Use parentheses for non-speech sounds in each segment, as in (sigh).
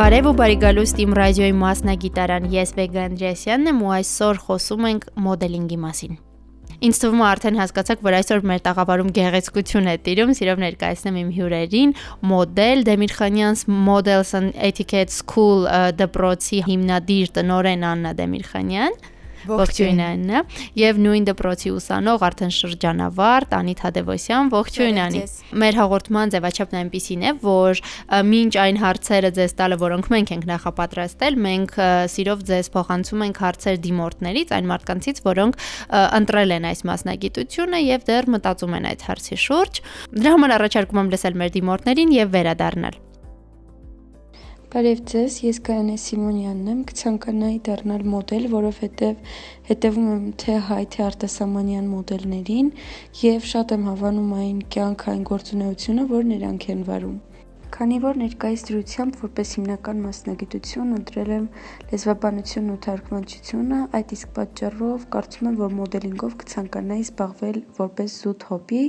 Բարև ու բարի գալուստ իմ ռադիոյի մասնագիտարան։ Ես Վեգա Անդրեասյանն եմ ու այսօր խոսում ենք մոդելինգի մասին։ Ինձ թվում է արդեն հասկացաք, որ այսօր մեր տաղավարում գեղեցկություն է տիրում, սիրով ներկայացնեմ իմ հյուրերին, մոդել Դեմիրխանյանց Models and Etiquette School դպրոցի հիմնադիր տնորեն Աննա Դեմիրխանյան Ողջույն Աննա եւ նույն դպրոցի ուսանող արդեն շրջանավար Տանի Թադևոսյան ողջույն Անի մեր հաղորդման ձևաչափն այնպեսին է որ մինչ այն հարցերը ձեզ տալը որոնք մենք ենք նախապատրաստել մենք սիրով ձեզ փոխանցում ենք հարցեր դիմորդներից այն մարդկանցից որոնք ընտրել են այս մասնագիտությունը եւ դեռ մտածում են այդ հարցի շուրջ դրա համար առաջարկում եմ լսել մեր դիմորդներին եւ վերադառնալ Բարև ձեզ, ես Գայանե Սիմոնյանն եմ, կցանկանայի դառնալ մոդել, որովհետև հետևում եմ թե հայ, թե արտասահմանյան մոդելներին եւ շատ եմ հավանում այն կյանք այն գործունեությունը, որ նրանք են վարում։ Քանի որ ներկայիս դրությամբ որպես հիմնական մասնագիտություն ընտրել եմ լեզվաբանությունն ու թարգմանչությունը, այդ իսկ պատճառով կարծում եմ, որ մոդելինգով կցանկանայի զբաղվել որպես զուտ հոբբի,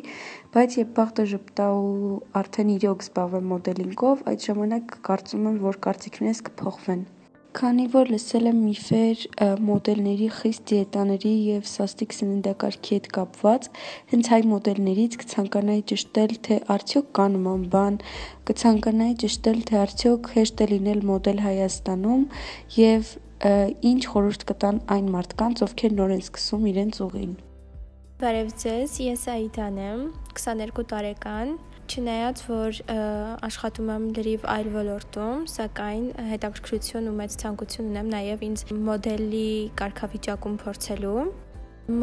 բայց երբ բախտը ժպտա ու արդեն իրոք զբաղվեմ մոդելինգով, այդ ժամանակ կարծում եմ, որ կարծիքներս կփոխվեն։ Քանի որ լսել եմ միֆեր մոդելների խիստ դիետաների եւ սաստիկ սննդակարգի հետ կապված, հենց հայ մոդելներից կցանկանայի ճշտել, թե արդյոք կա նման բան, կցանկանայի ճշտել, թե արդյոք հեշտ է լինել մոդել Հայաստանում եւ ինչ խորհուրդ կտան այն մարդկանց, ովքեր նոր են սկսում իրենց ուղին։ Բարև ձեզ, ես Այդան եմ, 22 տարեկան, Չնայած որ աշխատում եմ լրիվ այլ ոլորտում, սակայն հետաքրքրություն ու մեծ ցանկություն ունեմ նաև ինձ մոդելի կարգավիճակում փորձելու։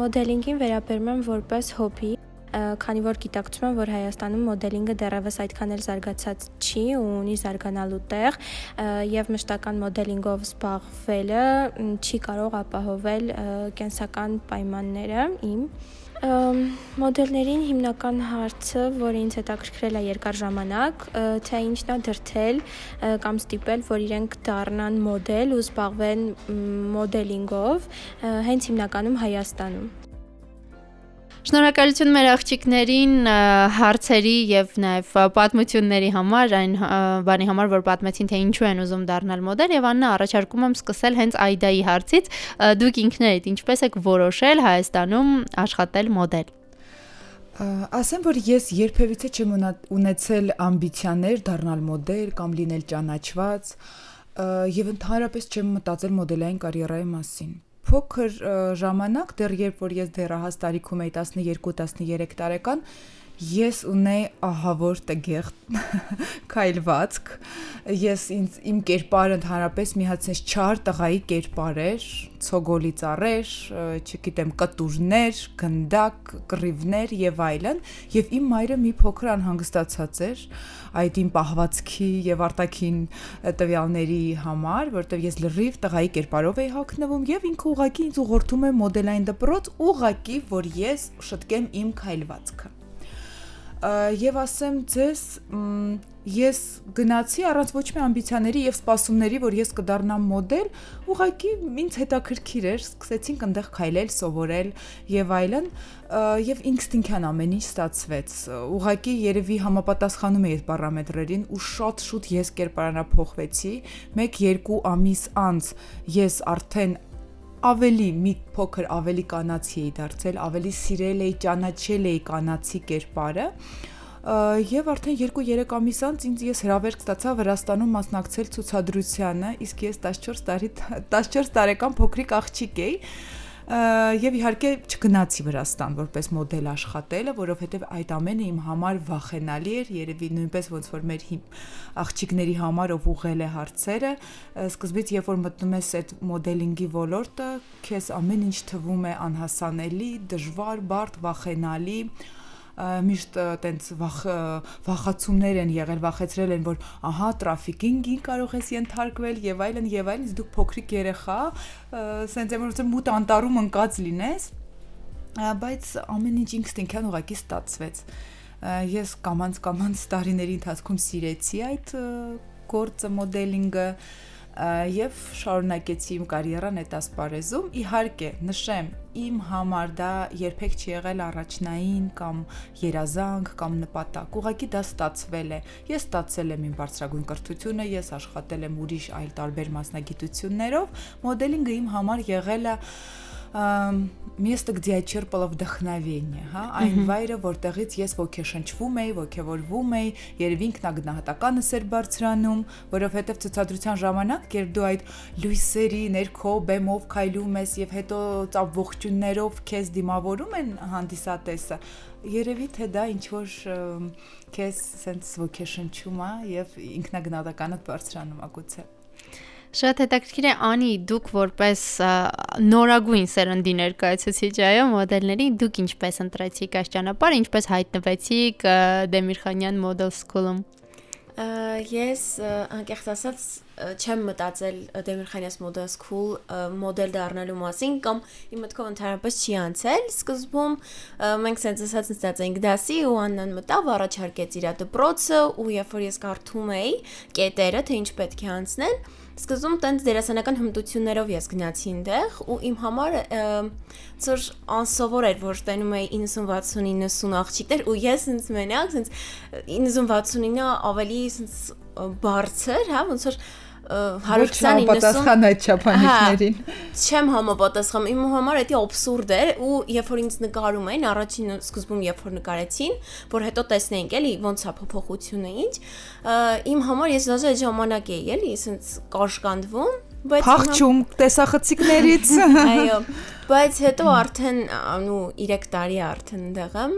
Մոդելինգին վերաբերում եմ որպես հոբբի, քանի որ գիտակցում եմ, որ Հայաստանում մոդելինգը դեռևս այդքան էլ զարգացած չի ու ունի զարգանալու տեղ, եւ մշտական մոդելինգով զբաղվելը չի կարող ապահովել կենսական պայմանները իմ Մոդելներին հիմնական հարցը, որը ինձ հետաքրքրել է երկար ժամանակ, թե ինչն է դրթել կամ ստիպել, որ իրենք դառնան մոդել ու զբաղվեն մոդելինգով, հենց հիմնականում Հայաստանում։ Շնորհակալություն մեր աղջիկներին հարցերի եւ նաեւ պատմությունների համար, այն բանի համար, որ պատմեցին թե ինչու են ուզում դառնալ մոդել եւ Աննա առաջարկում եմ սկսել հենց Այդայի հարցից։ Դուք ինքներդ ինչպես եք որոշել Հայաստանում աշխատել մոդել։ Ասեմ, որ ես երբևիցե չեմ ունեցել ամբիցիաներ դառնալ մոդել կամ լինել ճանաչված եւ ընդհանրապես չեմ մտածել մոդելային կարիերայի մասին փոքր ժամանակ դեռ երբ որ ես դեռահաս տարիքում էի 12-13 տարեկան ես ունեի ահավոր տգեղ (laughs) քայլվածք ես ինձ իմ կերպարը ընդհանրապես մի հատ sense չար տղայի կերպար էր ցոգոլի ծառեր չգիտեմ կտուրներ գնդակ կռիվներ եւ այլն եւ իմ մայրը մի փոքր անհանգստացած էր այդ իմ պահվածքի եւ արտաքին տվյալների համար որովհետեւ ես լրիվ տղայի կերպարով էի հագնվում եւ ինքը ուղակի ինձ ուղղորդում է մոդելային դպրոց ուղակի որ ես շտկեմ իմ քայլվածքը եւ ասեմ ձեզ ես գնացի առանց ոչ մի ամբիցիաների եւ սպասումների, որ ես կդառնամ մոդել, ուղղակի ինձ հետաքրքիր էր, սկսեցինք այնտեղ քայլել, սովորել եւ այլն, եւ ինստինքտյան ամեն ինչ ստացվեց։ Ուղղակի երևի համապատասխանում է այդ պարամետրերին ու շատ շուտ ես կերպարանափոխվեցի։ 1-2 ամիս անց ես արդեն ավելի մի փոքր ավելի կանացի էի դարձել, ավելի սիրել էի, ճանաչել էի կանացի կերպարը եւ արդեն 2-3 ամիս անց ինձ ես հրավերք ստացա Վրաստանում մասնակցել ցուցադրությանը, իսկ ես 14 տարի 14 տարեկան փոքրիկ աղջիկ էի եւ իհարկե չգնացի Վրաստան որպես մոդել աշխատելը, որովհետեւ այդ ամենը իմ համար վախենալի էր, երևի նույնպես ոնց որ մեր աղջիկների համար ով ուղղել է հարցերը, սկզբից երբ որ մտնում ես այդ մոդելինգի ոլորտը, քեզ ամեն ինչ թվում է անհասանելի, դժվար, բարդ, վախենալի, միշտ տենց վախ վախացումներ են եղել, վախեցրել են, որ ահա տրաֆիկինգի կարող ես ենթարկվել եւ այլն եւ այլն, դուք փոքրիկ երեխա, սենց եմ որ մութ անտառում ընկած լինես, բայց ամեն ինչ ինստինկտյան ուղակի ստացվեց ես կամանց կամանց տարիների ընթացքում սիրեցի այդ գործը մոդելինգը եւ շարունակեցի իմ կարիերան այդ ասպարեզում։ Իհարկե, նշեմ, իմ համար դա երբեք չի եղել առաջնային կամ երազանք կամ նպատակ։ Ուղղակի դա ստացվել է։ Ես ստացել եմ իմ բարձրագույն կրթությունը, ես աշխատել եմ ուրիշ այլ տարբեր մասնագիտություններով։ Մոդելինգը իմ համար եղել է место, где я черпала вдохновение, հա, այն վայրը, որտեղից ես ոգեշնչվում էի, ոգևորվում էի, երևի ինքնագնահատականս էր բարձրանում, որովհետև ցուցադրության ժամանակ, երբ դու այդ լույսերի ներքո բեմով քայլում ես եւ հետո ծավողջուններով քեզ դիմավորում են հանդիսատեսը, երևի թե դա ինչ որ քեզ սենց ոգեշնչում է եւ ինքնագնահատականդ բարձրանում է գուցե։ Շատ հետաքրքիր է Անի, դուք որպես նորագույն սերնդի ներկայացուցիչ այո մոդելների, դուք ինչպես ընտրեցիք այս ճանապարհը, ինչպես հայտնվեցիք Դեմիրխանյան Model School-ում։ Ես անկեղծ ասած չեմ մտածել Դեմիրխանյաս Model School մոդել դառնալու մասին կամ իմ մտքով ընդհանրապես չի անցել։ Սկզբում մենք սենց ասած նստած էինք դասի ու Աննան մտավ, առաջարկեց իր դպրոցը ու երբ որ ես կարդում էի կետերը, թե ինչ պետք է անցնել, Սկզբում տենց դերասանական հմտություններով ես գնացի այնտեղ ու իմ համար ծոր անսովոր էր, որ տենում էի 90-60-90 աղջիկներ ու ես ինձ մենակ, ինձ 90-69-ը ավելի ինձ բարձր, հա, ոնց որ 120-90 պատասխան այդ չափանիշներին։ Չեմ համապատասխան։ Իմ համար դա абսուրդ էր ու երբ որ ինձ նկարում էին, առաջին սկզբում երբ որ նկարեցին, որ հետո տեսնեինք էլի ոնց է փոփոխությունը ինչ, իմ համար ես դաժե ժամանակ էի էլի, ասենց կաշկանդվում, բայց փախչում տեսախցիկներից։ (laughs) Այո, բայց հետո արդեն նու 3 տարի արդեն ընդեղ եմ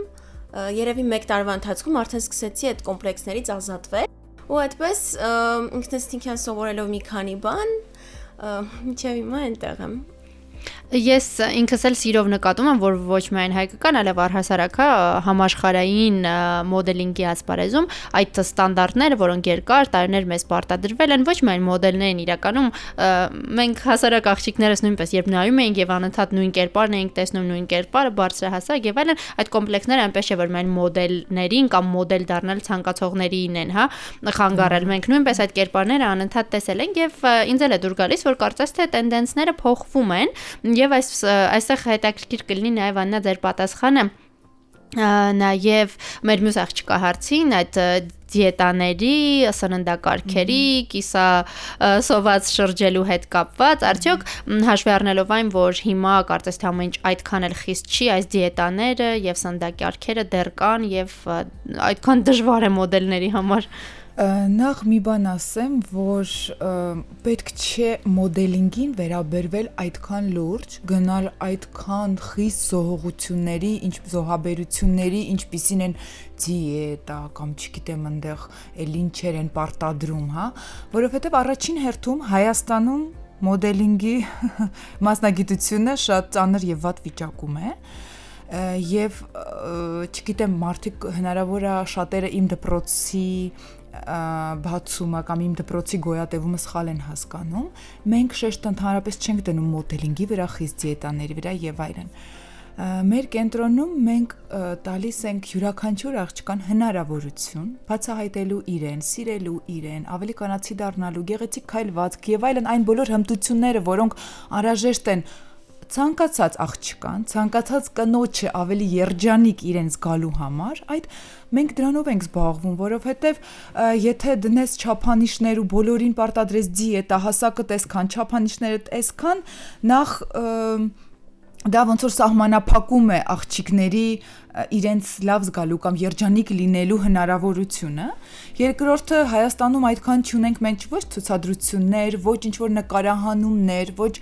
երևի 1 տարվա ընթացքում արդեն սկսեցի այդ կոմպլեքսներից ազատվել ու այդպես ինքնըստինքյան սովորելով մի քանի բան միջև հիմա այնտեղ եմ Ես ինքս էլ սիրով նկատում եմ, որ ոչ միայն հայկական, այլև առհասարակա համաշխարային մոդելինգի ասպարեզում այդ ստանդարտները, որոնք երկար տարիներ մեզ պարտադրվել են, ոչ միայն մոդելներն իրականում մենք հասարակ աղջիկներս նույնպես երբ նայում էինք եւ անընդհատ նույն կերպարն էինք տեսնում, նույն կերպարը, բարձրահասակ եւ այլն, այդ կոմպլեքսները այնպես չէ որ միայն մոդելներին կամ մոդել դառնալ ցանկացողներին են, հա, խանգարել։ Մենք նույնպես այդ կերպարները անընդհատ տեսել ենք եւ ինձ էլ է դուր գալիս, որ կարծես թե տենդենսները փոխվում են Եվ այս այստեղ հետաքրքիր կլինի նաև Աննա ձեր պատասխանը նաև մեր մյուս աղջկա հարցին այդ դիետաների, սննդակարգերի, կիսա սոված շրջելու հետ կապված, արդյոք հաշվի առնելով այն, որ հիմա կարծես թե ամեն ինչ այդքան էլ խիստ չի, այս դիետաները եւ սննդակարգերը դեռ կան եւ այդքան դժվար է մոդելների համար։ Ա, Նախ մի բան ասեմ, որ պետք չէ մոդելինգին վերաբերվել այդքան լուրջ, գնալ այդքան խիստ զոհողությունների, ինչ զոհաբերությունների, ինչպիսին են դիետա կամ չգիտեմ այնտեղ էլ ինչեր են պարտադրում, հա, որովհետև առաջին հերթում Հայաստանում մոդելինգի (laughs) մասնագիտությունը շատ ծանր եւ վատ վիճակում է եւ չգիտեմ մարդիկ հնարավոր է շատերը իմ դպրոցի բացումը կամ իմ դպրոցի գոյատևումը սխալ են հասկանում, մենք շեշտ ընդհանրապես չենք դնում մոդելինգի վրա, խիստ դիետաների վրա եւ այլն։ Մեր կենտրոնում մենք տալիս ենք յուրաքանչյուր աղջկան հնարավորություն բացահայտելու իրեն, սիրելու իրեն, ավելի կանացի դառնալու, գեղեցիկ քայլվածք եւ այլն այն բոլոր հմտությունները, որոնք անհրաժեշտ են ցանկացած աղջկան, ցանկացած կնոջը ավելի երջանիկ իրեն զգալու համար, այդ մենք դրանով ենք զբաղվում, որովհետև եթե դնես չափանիշներ ու բոլորին պարտադրես դիետա, հասակը տեսքան, չափանիշները տեսքան, նախ դա ոնց որ սահմանափակում է աղջիկների իրենց լավ զգալու կամ երջանիկ լինելու հնարավորությունը։ Երկրորդը Հայաստանում այդքան չունենք մենք ոչ ցուցադրություններ, ոչ ինչ որ նկարահանումներ, ոչ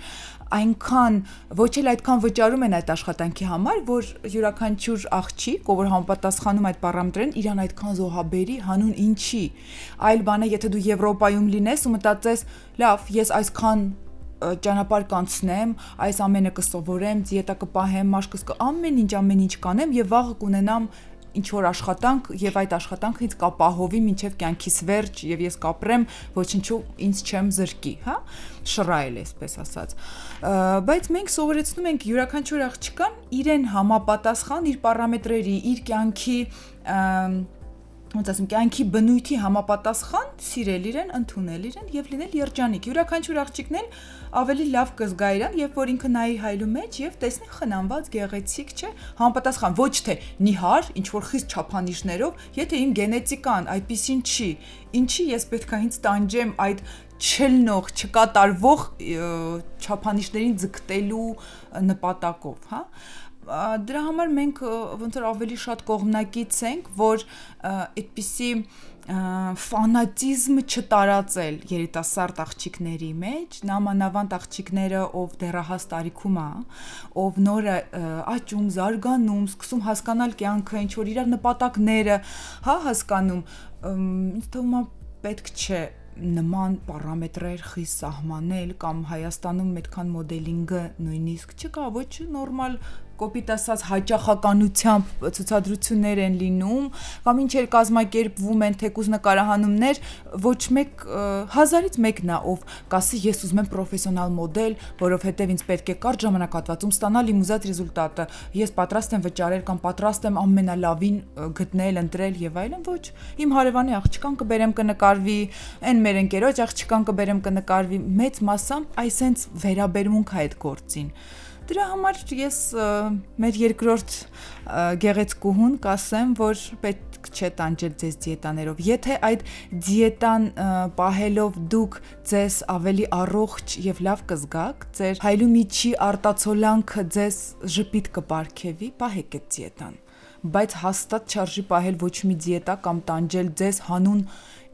այնքան ոչ էլ այդքան վճարում են այդ աշխատանքի համար, որ յուրաքանչյուր աղջիկ, ով որ համապատասխանում այդ պարամետրերին, իրան այդքան զոհաբերի հանուն ինչի։ Այլ բան է, եթե դու Եվրոպայում լինես ու մտածես, լավ, ես այսքան ճանապարհ կանցնեմ, այս ամենը կսովորեմ, դիետա կպահեմ, մաշկս կը ամեն ինչ ամեն ինչ կանեմ եւ վաղը կունենամ ինչ որ աշխատանք եւ այդ աշխատանքը ինձ կապահովի մինչեւ կյանքիս վերջ եւ ես կապրեմ ոչինչու ինձ չեմ զրկի, հա? Շռայել էսպես ասած։ Բայց մենք սովորեցնում ենք յուրաքանչյուր աղջկան իրեն համապատասխան իր պարամետրերի, իր կյանքի ոնց ասեմ, կյանքի բնույթի համապատասխան սիրել իրեն, ընդունել իրեն եւ լինել երջանիկ։ Յուրաքանչյուր աղջիկն էլ ավելի լավ կզգա իրան, երբ որ ինքը նայի հայլու մեջ եւ տեսնի խնամված, գեղեցիկ, չէ, համապատասխան ոչ թե նիհար, ինչ որ խիստ չափանիշներով, եթե իմ գենետիկան այդպեսին չի, ինչի ես պետքա ինձ տանջեմ այդ չելնող, չկատարվող չափանիշներին ձգտելու նպատակով, հա դրա համար մենք ոնց որ ավելի շատ կողմնակից ենք, որ այդպիսի ֆանատիզմ չտարածել երիտասարդ աղջիկների մեջ, նամանավանդ աղջիկները, ով դեռահաս տարիքում է, ով նոր աճում, զարգանում, սկսում հասկանալ կյանքը, ինչ որ իրար նպատակները, հա, հասկանում, ինձ թվում է պետք չէ նման պարամետրեր խիստ սահմանել կամ Հայաստանում այդքան մոդելինգը նույնիսկ չկա, ոչ նորմալ կոպիտ ասած հաճախականությամբ ցուցադրություններ են լինում կամ ինչ էլ կազմակերպվում են թեկուզ նկարահանումներ ոչ մեկ հազարից մեկն է ով կասի ես ուզում եմ պրոֆեսիոնալ մոդել որովհետև ինձ պետք է կարճ ժամանակահատվածում ստանալ իմ ուզած ռեզուլտատը. Ես պատրաստ եմ վճարել կամ պատրաստ եմ ամենալավին գտնել ընտրել եւ այլն ոչ իմ հարևանի աղջկան կբերեմ կնկարվի այն մեր ընկերոջ աղջկան կբերեմ կնկարվի մեծ մասամբ այսենց վերաբերմունք է այդ գործին Դրա համար ես մեր երկրորդ գեղեցկուհուն կասեմ, որ պետք չէ տանջել ձեզ դիետաներով։ Եթե այդ դիետան պահելով դուք ձեզ ավելի առողջ եւ լավ կզգաք, ձեր հայլու միջի արտացոլանքը ձեզ ժպիտ կպարգևի, պահեք այդ դիետան բայց հաստատ չարժի պահել ոչ մի դիետա կամ տանջել ձեզ հանուն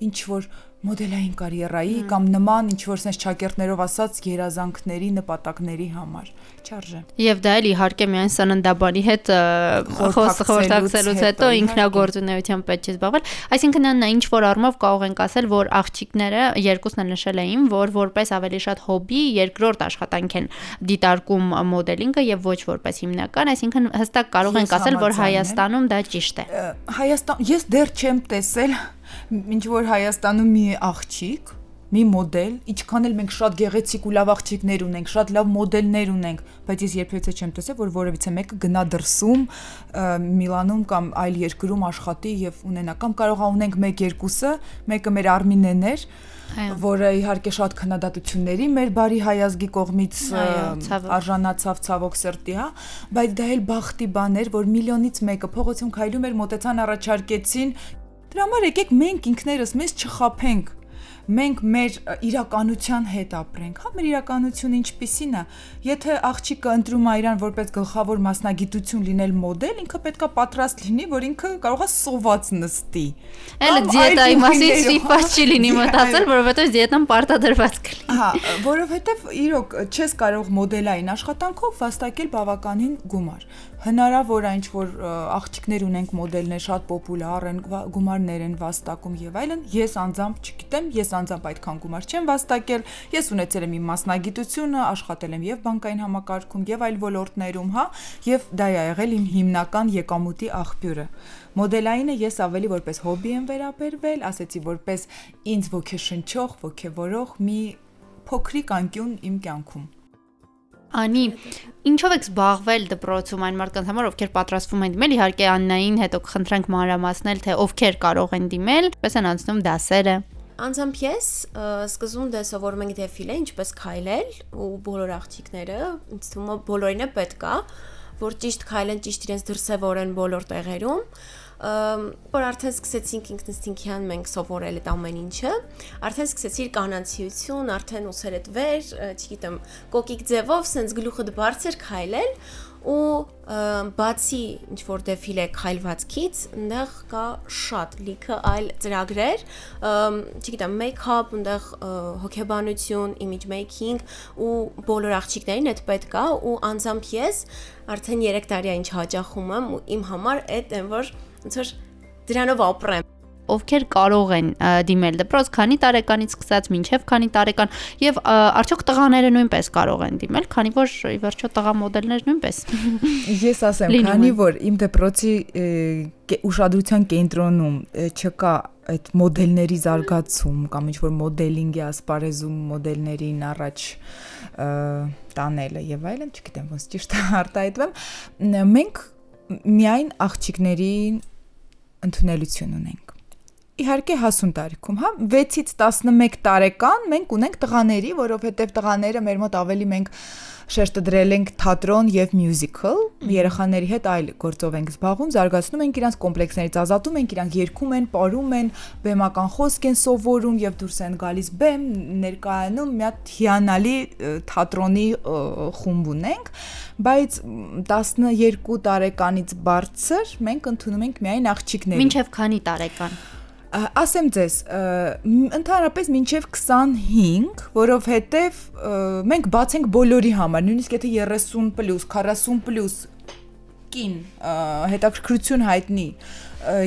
ինչ որ մոդելային կարիերայի կամ նման ինչ որ sense ճակերտներով ասած երազանքների նպատակների համար չարժե։ Եվ դա էլ իհարկե միայն սննդաբանի հետ խոսախոսակցելուց հետո ինքնագործունեությամբ պետք է զբաղվել։ Այսինքն նա ինչ որ առումով կարող ենք ասել, որ աղջիկները երկուսն էլ նշել էին, որ որպես ավելի շատ հոբի երկրորդ աշխատանք են դիտարկում մոդելինգը եւ ոչ որպես հիմնական, այսինքն հստակ կարող ենք ասել, որ Հայաստանում դա ճիշտ է։ Հայաստան ես դեռ չեմ տեսել ինչ որ Հայաստանում մի աղջիկ մի մոդել, ինչքան էլ մենք շատ գեղեցիկ ու լավ աղջիկներ ունենք, շատ լավ մոդելներ ունենք, բայց ես երբևէ չեմ տեսել, որ որևիցե մեկը գնա դրսում Միլանում կամ այլ երկրում աշխատի եւ ունենա կամ կարող է ունենք 1-2-ը, մեկը մեր Արմինեն էր, որը իհարկե շատ քննադատությունների մեր բարի հայազգի կողմից արժանացավ ցավոք սրտի, հա, բայց դա էլ բախտի բան էր, որ միլիոնից մեկը փողոցում քայլում էր, մոտեցան առաջարկեցին Դրա համար եկեք մենք ինքներս մեզ չխափենք մենք մեր իրականության հետ ապրենք, հա, մեր իրականությունը ինչպիսին է։ Եթե աղջիկը ընտրում է իրան որպես գլխավոր մասնագիտություն լինել մոդել, ինքը պետքա պատրաստ լինի, որ ինքը կարող է սոված նստի։ Էլ դիետայի մասին սիփած չի լինի մտածել, որովհետև դիետան պարտադրված կլինի։ Հա, որովհետև իրոք չես կարող մոդելային աշխատանքով վաստակել բավականին գումար հնարավոր է ինչ որ աղջիկներ ունենք մոդելներ շատ պոպուլար են գումարներ են վաստակում եւ այլն ես անձամբ չգիտեմ ես անձամբ այդքան գումար չեմ վաստակել ես ունեցել եմ իմ մասնագիտությունը աշխատել եմ եւ բանկային համակարգում եւ այլ ոլորտներում հա եւ դա է եղել իմ հիմնական եկամուտի աղբյուրը մոդելայինը ես ավելի որպես հոբի եմ վերաբերվել ասեցի որպես ինձ ոգեշնչող ոգևորող մի փոքրիկ անկյուն իմ կյանքում Անի, ինչով եք զբաղվել դպրոցում այն մարդկանց համար, ովքեր պատրաստվում են դիմել, իհարկե Աննային հետո կխնդրենք մանրամասնել, թե ովքեր կարող են դիմել, պես են անցնում դասերը։ Անձամբ ես սկզբում դե սովորում ենք դեֆիլե, ինչպես քայլել ու բոլոր աղջիկները, ինձ թվում է բոլորին է պետքա, որ ճիշտ քայլեն, ճիշտ իրենց դրսևորեն բոլոր տեղերում որ արդեն սկսեցինք ինքնստինքյան մենք սովորել այդ ամեն ինչը, արդեն սկսեցիր կանանցիություն, արդեն ուսերդ վեր, չգիտեմ, կոկիկ ձևով սենց գլուխը բարձր քայլել ու բացի ինչ որ դեֆիլե քայլվածքից, այնտեղ կա շատ լիքը այլ ծրագրեր, չգիտեմ, make-up, այնտեղ հոգեբանություն, image making ու բոլոր աղջիկներին այդ պետք է ու անձամբ ես արդեն 3 տարի ինչ հաճախում եմ ու իմ համար այդ են որ ոնց որ դրանով ապրեմ ովքեր կարող են դիմել դպրոց, քանի տարեկանից սկսած մինչև քանի տարեկան եւ արդյոք տղաները նույնպես կարող են դիմել, քանի որ ի վերջո տղա մոդելներ նույնպես։ (laughs) Ես ասեմ, քանի որ իմ դպրոցի ուշադրության կենտրոնում չկա այդ մոդելների զարգացում կամ ինչ որ մոդելինգի ասպարեզում մոդելներին առաջ տանելը եւ այլն, չգիտեմ ոնց ճիշտ արտահայտվեմ, մենք միայն աղջիկներին ընդունելություն ունենք իհարկե հասուն տարիքում, հա 6-ից 11 տարեկան մենք ունենք տղաների, որովհետև տղաները մեր մոտ ավելի մենք շեշտը դրել ենք թատրոն եւ մյուզիկլ, երեխաների հետ այլ գործով ենք զբաղվում, զարգացնում ենք իրանց կոմպլեքսներից, ազատում ենք իրանք երգում են, պարում են, բեմական խոսք են սովորում եւ դուրս են գալիս բեմ, ներկայանում մի հատ հիանալի թատրոնի խումբ ունենք, բայց 12 տարեկանից բարձր մենք ընդունում ենք միայն աղջիկներ։ Մինչև քանի տարեկան ասեմ ձեզ, ընդհանրապես մինչև 25, որովհետև մենք բաց ենք բոլորի համար, նույնիսկ եթե 30+, 40+ կին հետաքրքրություն հայտնի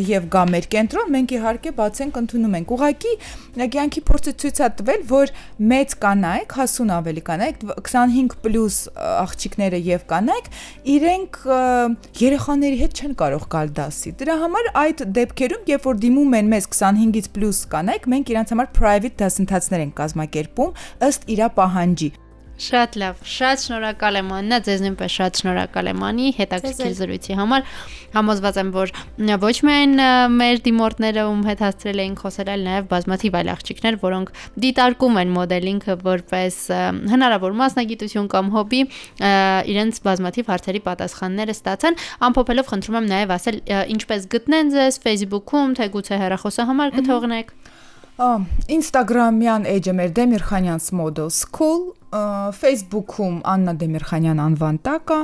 եւ գա մեր կենտրոն, մենք իհարկե բաց ենք ընդունում ենք։ Ուղղակի կյանքի փորձը ցույց է տվել, որ մեծ կանայք, հասուն ավելի կանայք, 25+ աղջիկները եւ կանայք, իրենք երեխաների հետ չեն կարող գալ դասի։ Դրա համար այդ դեպքերում, երբ որ դիմում են մեզ 25-ից պլյուս կանայք, մենք իրանց համար private դասընթացներ ենք կազմակերպում ըստ իրա պահանջի։ Շատ լավ, շատ շնորհակալ եմ Աննա, ձեզ նույնպես շատ շնորհակալ եմ Անի հետաքրքիր զրույցի համար։ Համոզված եմ, որ ոչ միայն մեր դիմորդները ում հետ հասցրել էին խոսել, այլ նաև բազմաթիվ այլ աղջիկներ, որոնք դիտարկում են մոդելինգը որպես հնարավոր մասնագիտություն կամ հոբի, իրենց բազմաթիվ հարցերի պատասխանները ստացան։ Ամփոփելով խնդրում եմ նաև ասել ինչպես գտնեն ձեզ Facebook-ում, թե գուցե հեռախոսահամար կթողնեք։ Instagram-յան էջը մեր Դեմիրխանյանց Model School, Facebook-ում Աննա Դեմիրխանյան անվան տակ է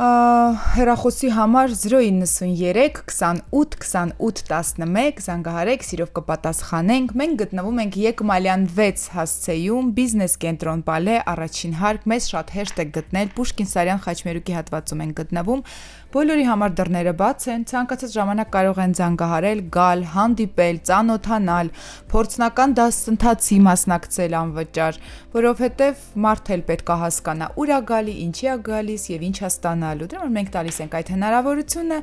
հեռախոսի համար 093 28 28 11 զանգահարեք, սիրով կպատասխանենք։ Մենք գտնվում ենք Եկմալյան 6 հասցեում, բիզնես կենտրոն Պալե, առաջին հարկ, մեզ շատ հեշտ է գտնել Պուշկին Սարյան Խաչմերուկի հատվածում ենք գտնվում։ Բոլորի համար դռները բաց են, ցանկացած ժամանակ կարող են զանգահարել, գալ, հանդիպել, ծանոթանալ, փորձնական դասընթացի մասնակցել անվճար, որովհետև մարդ էլ պետք է հասկանա ուր է գալի, ինչի է գալիս եւ ինչ է ստանալու։ Դրա համար մենք տալիս ենք այդ հնարավորությունը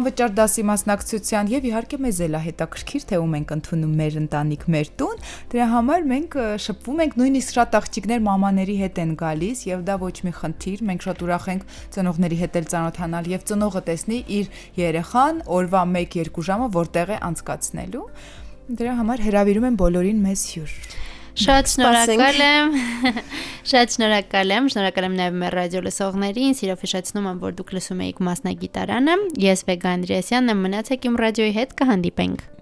անվճար դասի մասնակցության եւ իհարկե մեզ էլ է հետաքրքիր թե ում ենք ընդունում մեր ընտանիք, մեր տուն։ Դրա համար մենք շփվում ենք, նույնիսկ շատ աղջիկներ մամաների հետ են գալիս եւ դա ոչ մի խնդիր։ Մենք շատ ուրախ ենք ծնողների հետ էլ ծանոթանալ եւ ծնողը տեսնի իր երեխան օրվա 1-2 ժամը որտեղ է անցկացնելու։ Դրա համար հրավիրում եմ բոլորին մեզ հյուր։ Շատ շնորհակալ եմ։ (laughs) Շատ շնորհակալ եմ։ Շնորհակալ եմ նաև մեր ռադիո լսողներին։ Սիրով հիշեցնում եմ, որ դուք լսում եք մասնագիտարանը։ Ես Վեգա Անդրեասյանն եմ, մնացեք իմ ռադիոյի հետ կհանդիպենք։